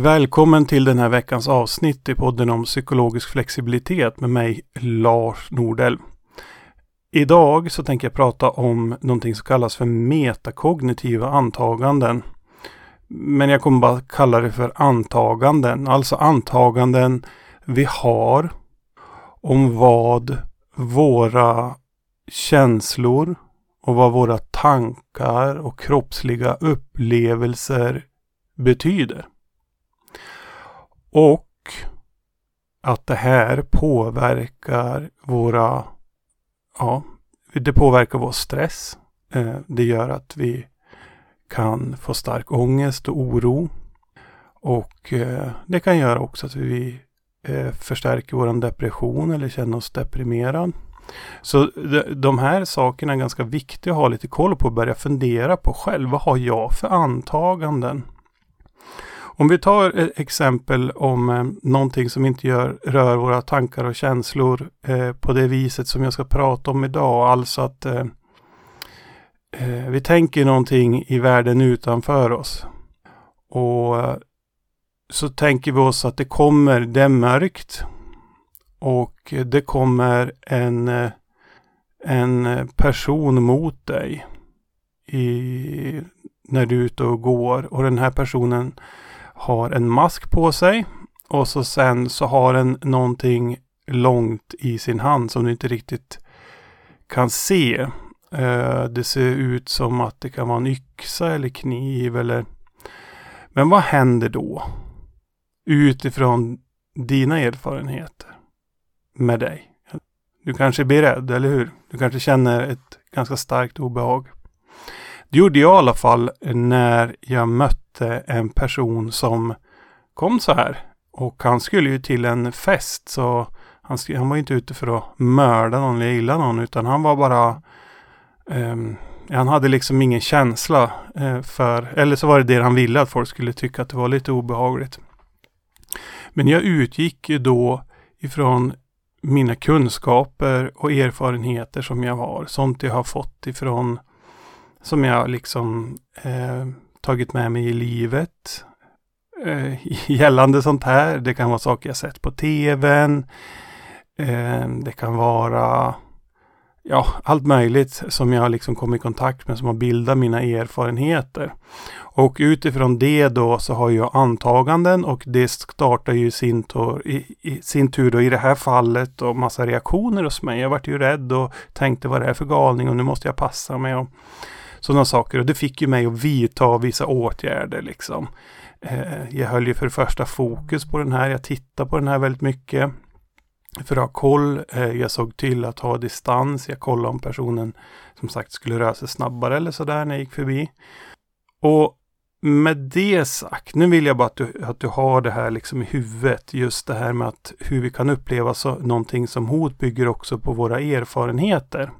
Välkommen till den här veckans avsnitt i podden om psykologisk flexibilitet med mig Lars Nordell. Idag så tänker jag prata om någonting som kallas för metakognitiva antaganden. Men jag kommer bara kalla det för antaganden, alltså antaganden vi har om vad våra känslor och vad våra tankar och kroppsliga upplevelser betyder. Och att det här påverkar våra, ja, det påverkar vår stress. Eh, det gör att vi kan få stark ångest och oro. Och eh, det kan göra också att vi eh, förstärker vår depression eller känner oss deprimerad. Så de här sakerna är ganska viktiga att ha lite koll på och börja fundera på själv. Vad har jag för antaganden? Om vi tar ett exempel om eh, någonting som inte gör, rör våra tankar och känslor eh, på det viset som jag ska prata om idag. Alltså att eh, eh vi tänker någonting i världen utanför oss. Och eh, så tänker vi oss att det kommer, det är mörkt. Och det kommer en, eh, en person mot dig i, när du är ute och går. Och den här personen har en mask på sig och så sen så har den någonting långt i sin hand som du inte riktigt kan se. Eh, det ser ut som att det kan vara en yxa eller kniv eller Men vad händer då? Utifrån dina erfarenheter med dig. Du kanske blir rädd, eller hur? Du kanske känner ett ganska starkt obehag. Det gjorde jag i alla fall när jag mötte en person som kom så här. Och han skulle ju till en fest så han, han var inte ute för att mörda någon eller illa någon utan han var bara um, han hade liksom ingen känsla eh, för, eller så var det det han ville att folk skulle tycka att det var lite obehagligt. Men jag utgick ju då ifrån mina kunskaper och erfarenheter som jag har. Sånt jag har fått ifrån som jag liksom eh, tagit med mig i livet. Eh, gällande sånt här. Det kan vara saker jag sett på tvn. Eh, det kan vara ja, allt möjligt som jag liksom kom i kontakt med som har bildat mina erfarenheter. Och utifrån det då så har jag antaganden och det startar ju sin tur, i, i, sin tur då i det här fallet och massa reaktioner hos mig. Jag vart ju rädd och tänkte vad det är för galning och nu måste jag passa mig. Och, sådana saker. Och det fick ju mig att vidta vissa åtgärder liksom. Eh, jag höll ju för det första fokus på den här. Jag tittade på den här väldigt mycket. För att ha koll. Eh, jag såg till att ha distans. Jag kollade om personen som sagt skulle röra sig snabbare eller sådär när jag gick förbi. Och med det sagt, nu vill jag bara att du, att du har det här liksom i huvudet. Just det här med att hur vi kan uppleva så, någonting som hot bygger också på våra erfarenheter.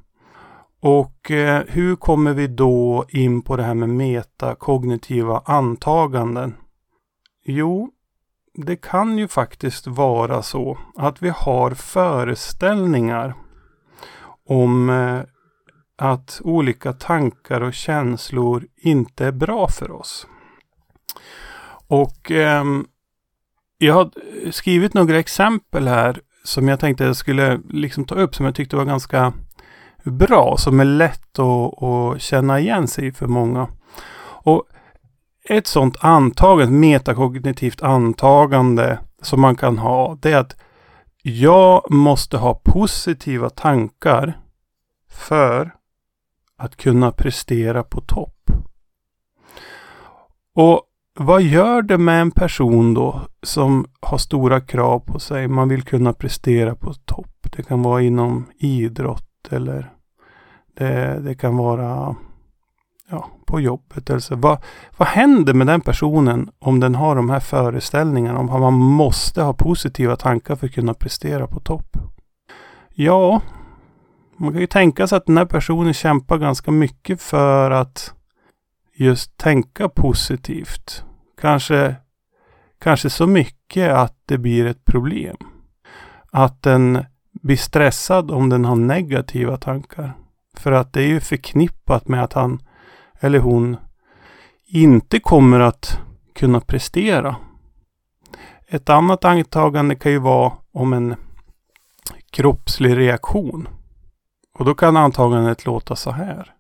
Och eh, hur kommer vi då in på det här med metakognitiva antaganden? Jo, det kan ju faktiskt vara så att vi har föreställningar om eh, att olika tankar och känslor inte är bra för oss. Och eh, jag har skrivit några exempel här som jag tänkte jag skulle liksom ta upp som jag tyckte var ganska bra, som är lätt att, att känna igen sig för många. Och ett sådant antagande, metakognitivt antagande som man kan ha, det är att jag måste ha positiva tankar för att kunna prestera på topp. Och vad gör det med en person då som har stora krav på sig? Man vill kunna prestera på topp. Det kan vara inom idrott eller det, det kan vara ja, på jobbet. Alltså, vad, vad händer med den personen om den har de här föreställningarna om att man måste ha positiva tankar för att kunna prestera på topp? Ja, man kan ju tänka sig att den här personen kämpar ganska mycket för att just tänka positivt. Kanske, kanske så mycket att det blir ett problem. Att den blir stressad om den har negativa tankar. För att det är ju förknippat med att han eller hon inte kommer att kunna prestera. Ett annat antagande kan ju vara om en kroppslig reaktion. Och då kan antagandet låta så här.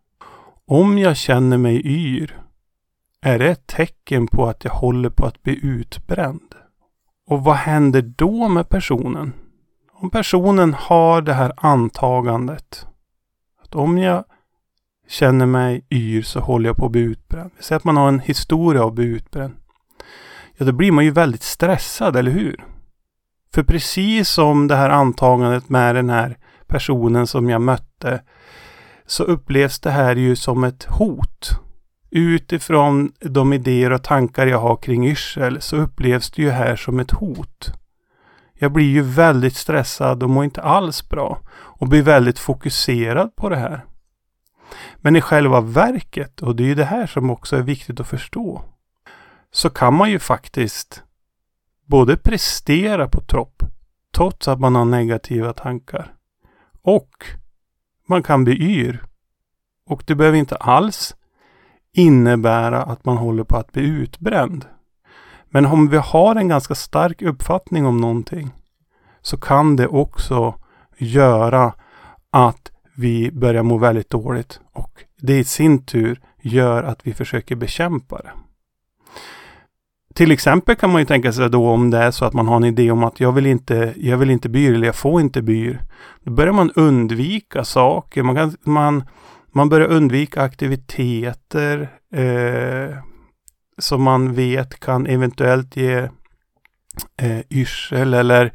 Om jag känner mig yr är det ett tecken på att jag håller på att bli utbränd. Och vad händer då med personen? Om personen har det här antagandet. Att om jag känner mig yr så håller jag på att bli utbränd. Säg att man har en historia av att bli utbränd. Ja, då blir man ju väldigt stressad, eller hur? För precis som det här antagandet med den här personen som jag mötte så upplevs det här ju som ett hot. Utifrån de idéer och tankar jag har kring yrsel så upplevs det ju här som ett hot. Jag blir ju väldigt stressad och mår inte alls bra och blir väldigt fokuserad på det här. Men i själva verket, och det är ju det här som också är viktigt att förstå, så kan man ju faktiskt både prestera på topp trots att man har negativa tankar och man kan bli yr. Och det behöver inte alls innebära att man håller på att bli utbränd. Men om vi har en ganska stark uppfattning om någonting så kan det också göra att vi börjar må väldigt dåligt och det i sin tur gör att vi försöker bekämpa det. Till exempel kan man ju tänka sig då om det är så att man har en idé om att jag vill inte, jag vill inte byr eller jag får inte byr. Då börjar man undvika saker. Man, kan, man, man börjar undvika aktiviteter eh, som man vet kan eventuellt ge eh, yrsel eller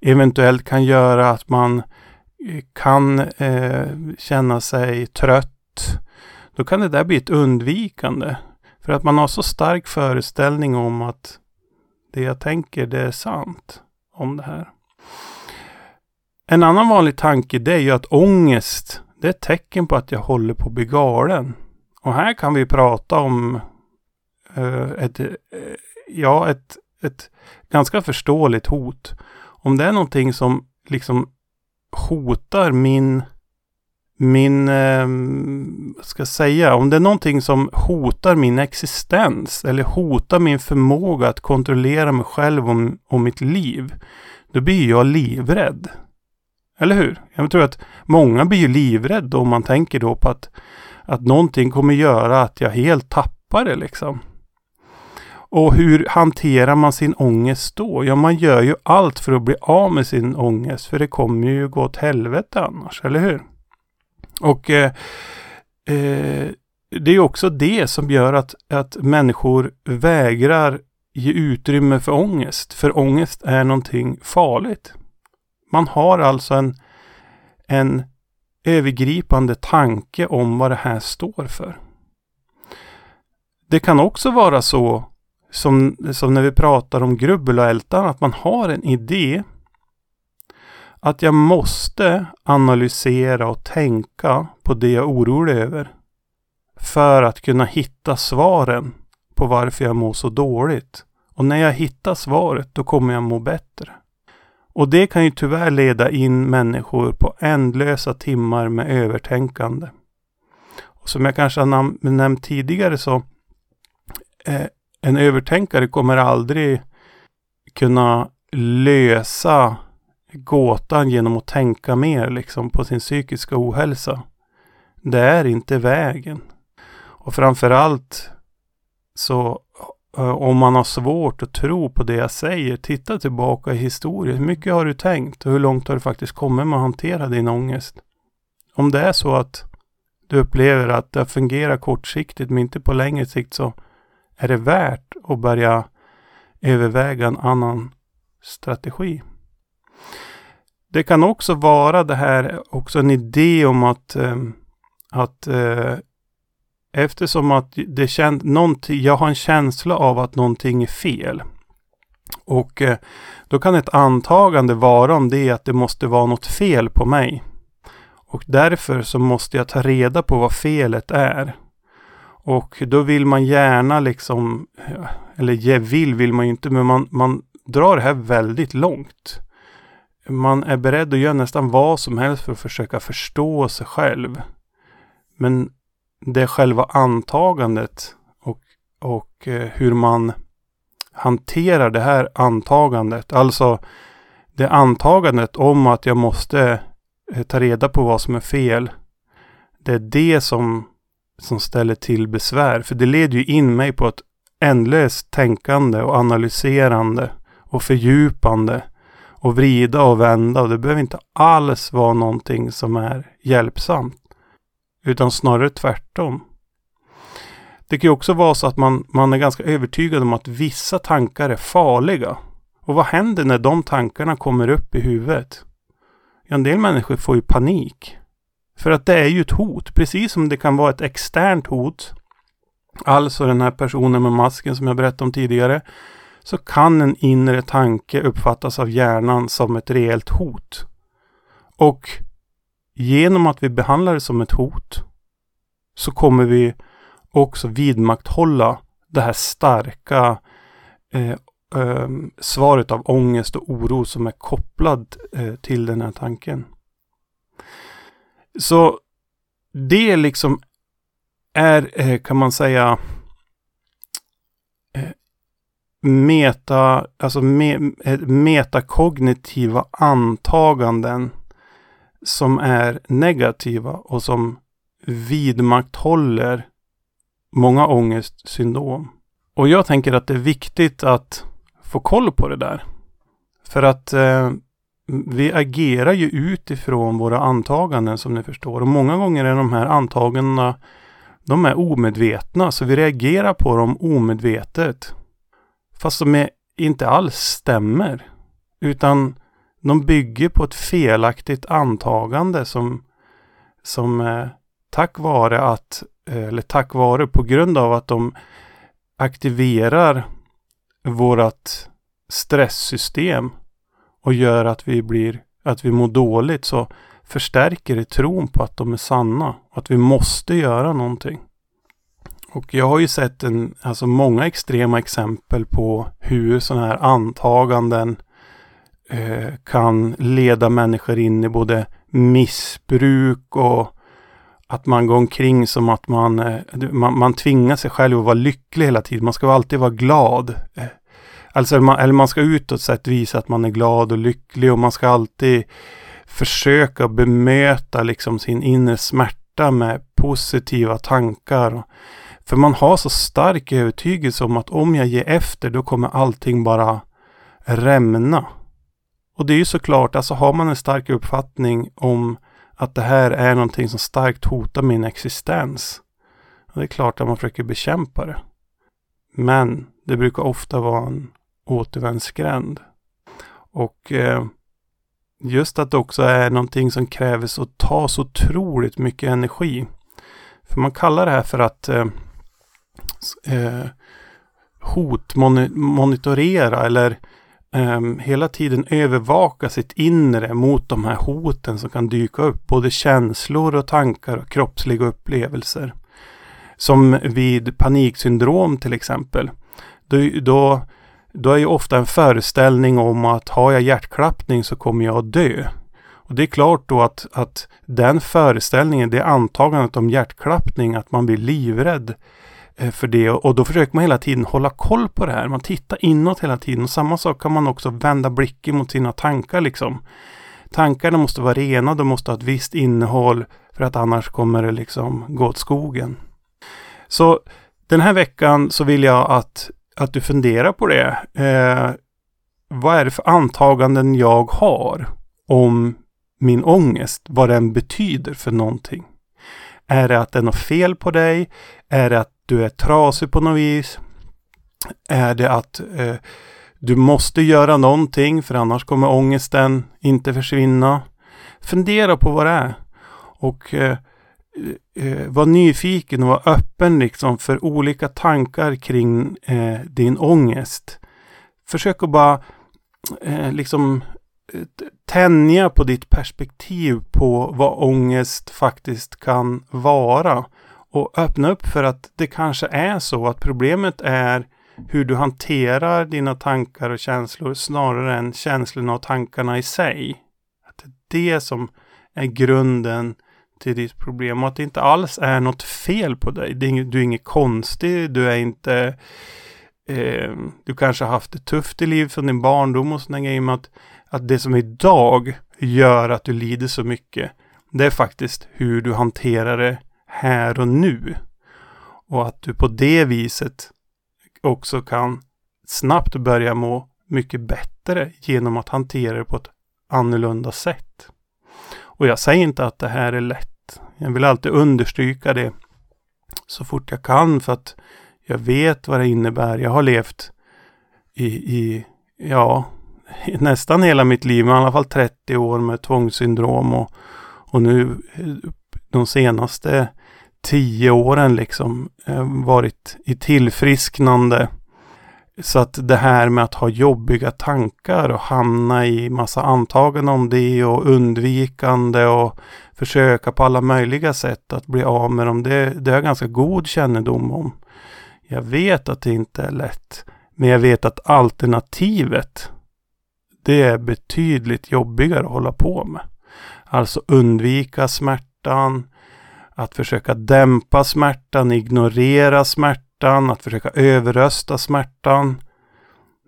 eventuellt kan göra att man eh, kan eh, känna sig trött. Då kan det där bli ett undvikande. För att man har så stark föreställning om att det jag tänker det är sant om det här. En annan vanlig tanke det är ju att ångest det är ett tecken på att jag håller på att bli galen. Och här kan vi prata om Eh, ett, eh, ja, ett, ett ganska förståeligt hot. Om det är någonting som liksom hotar min min, eh, ska jag säga, om det är någonting som hotar min existens eller hotar min förmåga att kontrollera mig själv och, och mitt liv, då blir jag livrädd. Eller hur? Jag tror att många blir livrädda om man tänker då på att, att någonting kommer göra att jag helt tappar det liksom. Och hur hanterar man sin ångest då? Ja, man gör ju allt för att bli av med sin ångest, för det kommer ju gå åt helvete annars, eller hur? Och eh, eh, det är också det som gör att, att människor vägrar ge utrymme för ångest. För ångest är någonting farligt. Man har alltså en, en övergripande tanke om vad det här står för. Det kan också vara så som, som när vi pratar om grubbel och ältan, att man har en idé att jag måste analysera och tänka på det jag är orolig över. För att kunna hitta svaren på varför jag mår så dåligt. Och när jag hittar svaret, då kommer jag må bättre. Och det kan ju tyvärr leda in människor på ändlösa timmar med övertänkande. Och som jag kanske har nämnt tidigare så eh, en övertänkare kommer aldrig kunna lösa gåtan genom att tänka mer liksom på sin psykiska ohälsa. Det är inte vägen. Och framförallt så om man har svårt att tro på det jag säger, titta tillbaka i historien. Hur mycket har du tänkt och hur långt har du faktiskt kommit med att hantera din ångest? Om det är så att du upplever att det fungerar kortsiktigt men inte på längre sikt så är det värt att börja överväga en annan strategi. Det kan också vara det här, också en idé om att, eh, att eh, eftersom att det känd, jag har en känsla av att någonting är fel. Och eh, då kan ett antagande vara om det att det måste vara något fel på mig. Och därför så måste jag ta reda på vad felet är. Och då vill man gärna liksom, eller vill vill man ju inte, men man, man drar det här väldigt långt man är beredd att göra nästan vad som helst för att försöka förstå sig själv. Men det är själva antagandet och, och eh, hur man hanterar det här antagandet, alltså det antagandet om att jag måste eh, ta reda på vad som är fel. Det är det som, som ställer till besvär. För det leder ju in mig på ett ändlöst tänkande och analyserande och fördjupande och vrida och vända. Och det behöver inte alls vara någonting som är hjälpsamt. Utan snarare tvärtom. Det kan ju också vara så att man, man är ganska övertygad om att vissa tankar är farliga. Och vad händer när de tankarna kommer upp i huvudet? Ja, en del människor får ju panik. För att det är ju ett hot, precis som det kan vara ett externt hot. Alltså den här personen med masken som jag berättade om tidigare. Så kan en inre tanke uppfattas av hjärnan som ett reellt hot. Och genom att vi behandlar det som ett hot så kommer vi också vidmakthålla det här starka eh, eh, svaret av ångest och oro som är kopplad eh, till den här tanken. Så det liksom är, eh, kan man säga, eh, meta, alltså me, eh, metakognitiva antaganden som är negativa och som vidmakthåller många ångestsyndrom. Och jag tänker att det är viktigt att få koll på det där. För att eh, vi agerar ju utifrån våra antaganden som ni förstår. Och många gånger är de här antagandena de är omedvetna, så vi reagerar på dem omedvetet. Fast de är, inte alls stämmer. Utan de bygger på ett felaktigt antagande som, som eh, tack vare att, eh, eller tack vare på grund av att de aktiverar vårat stresssystem och gör att vi blir, att vi mår dåligt så förstärker det tron på att de är sanna. Att vi måste göra någonting. Och jag har ju sett en, alltså många extrema exempel på hur sådana här antaganden eh, kan leda människor in i både missbruk och att man går omkring som att man, eh, man, man tvingar sig själv att vara lycklig hela tiden. Man ska alltid vara glad. Eh, Alltså man, eller man ska utåt sett visa att man är glad och lycklig och man ska alltid försöka bemöta liksom sin inre smärta med positiva tankar. För man har så stark övertygelse om att om jag ger efter då kommer allting bara rämna. Och det är ju såklart, alltså har man en stark uppfattning om att det här är någonting som starkt hotar min existens. Och Det är klart att man försöker bekämpa det. Men det brukar ofta vara en återvändsgränd. Och eh, just att det också är någonting som kräver så ta så otroligt mycket energi. För man kallar det här för att eh, eh hotmonitorera eller um, hela tiden övervaka sitt inre mot de här hoten som kan dyka upp. Både känslor och tankar och kroppsliga upplevelser. Som vid paniksyndrom till exempel. Då, då, då är ju ofta en föreställning om att har jag hjärtklappning så kommer jag att dö. Och det är klart då att, att den föreställningen, det antagandet om hjärtklappning, att man blir livrädd eh, för det och då försöker man hela tiden hålla koll på det här. Man tittar inåt hela tiden och samma sak kan man också vända blicken mot sina tankar liksom. Tankarna måste vara rena, de måste ha ett visst innehåll för att annars kommer det liksom gå åt skogen. Så den här veckan så vill jag att, att du funderar på det. Eh, vad är det för antaganden jag har om min ångest? Vad den betyder för någonting? Är det att det är något fel på dig? Är det att du är trasig på något vis? Är det att eh, du måste göra någonting för annars kommer ångesten inte försvinna? Fundera på vad det är. Och eh, Eh, eh, var nyfiken och var öppen liksom för olika tankar kring eh, din ångest. Försök att bara eh, liksom eh, tänja på ditt perspektiv på vad ångest faktiskt kan vara. Och öppna upp för att det kanske är så att problemet är hur du hanterar dina tankar och känslor snarare än känslorna och tankarna i sig. Att det är det som är grunden till ditt problem och att det inte alls är något fel på dig. du är inget konstig, du är inte eh, du kanske har haft det tufft i livet från din barndom och sådana grejer. Men att, att det som idag gör att du lider så mycket. Det är faktiskt hur du hanterar det här och nu. Och att du på det viset också kan snabbt börja må mycket bättre genom att hantera det på ett annorlunda sätt. Och jag säger inte att det här är lätt. Jag vill alltid understryka det så fort jag kan för att jag vet vad det innebär. Jag har levt i, i ja, nästan hela mitt liv, men i alla fall 30 år med tvångssyndrom och, och nu de senaste tio åren liksom eh, varit i tillfrisknande. Så att det här med att ha jobbiga tankar och hamna i massa antaganden om det och undvikande och försöka på alla möjliga sätt att bli av med dem. Det, det har jag ganska god kännedom om. Jag vet att det inte är lätt. Men jag vet att alternativet det är betydligt jobbigare att hålla på med. Alltså undvika smärtan, att försöka dämpa smärtan, ignorera smärtan smärtan, att försöka överrösta smärtan.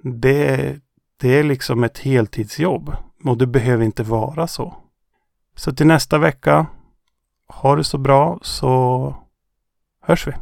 Det, det är liksom ett heltidsjobb och det behöver inte vara så. Så till nästa vecka, ha det så bra så hörs vi.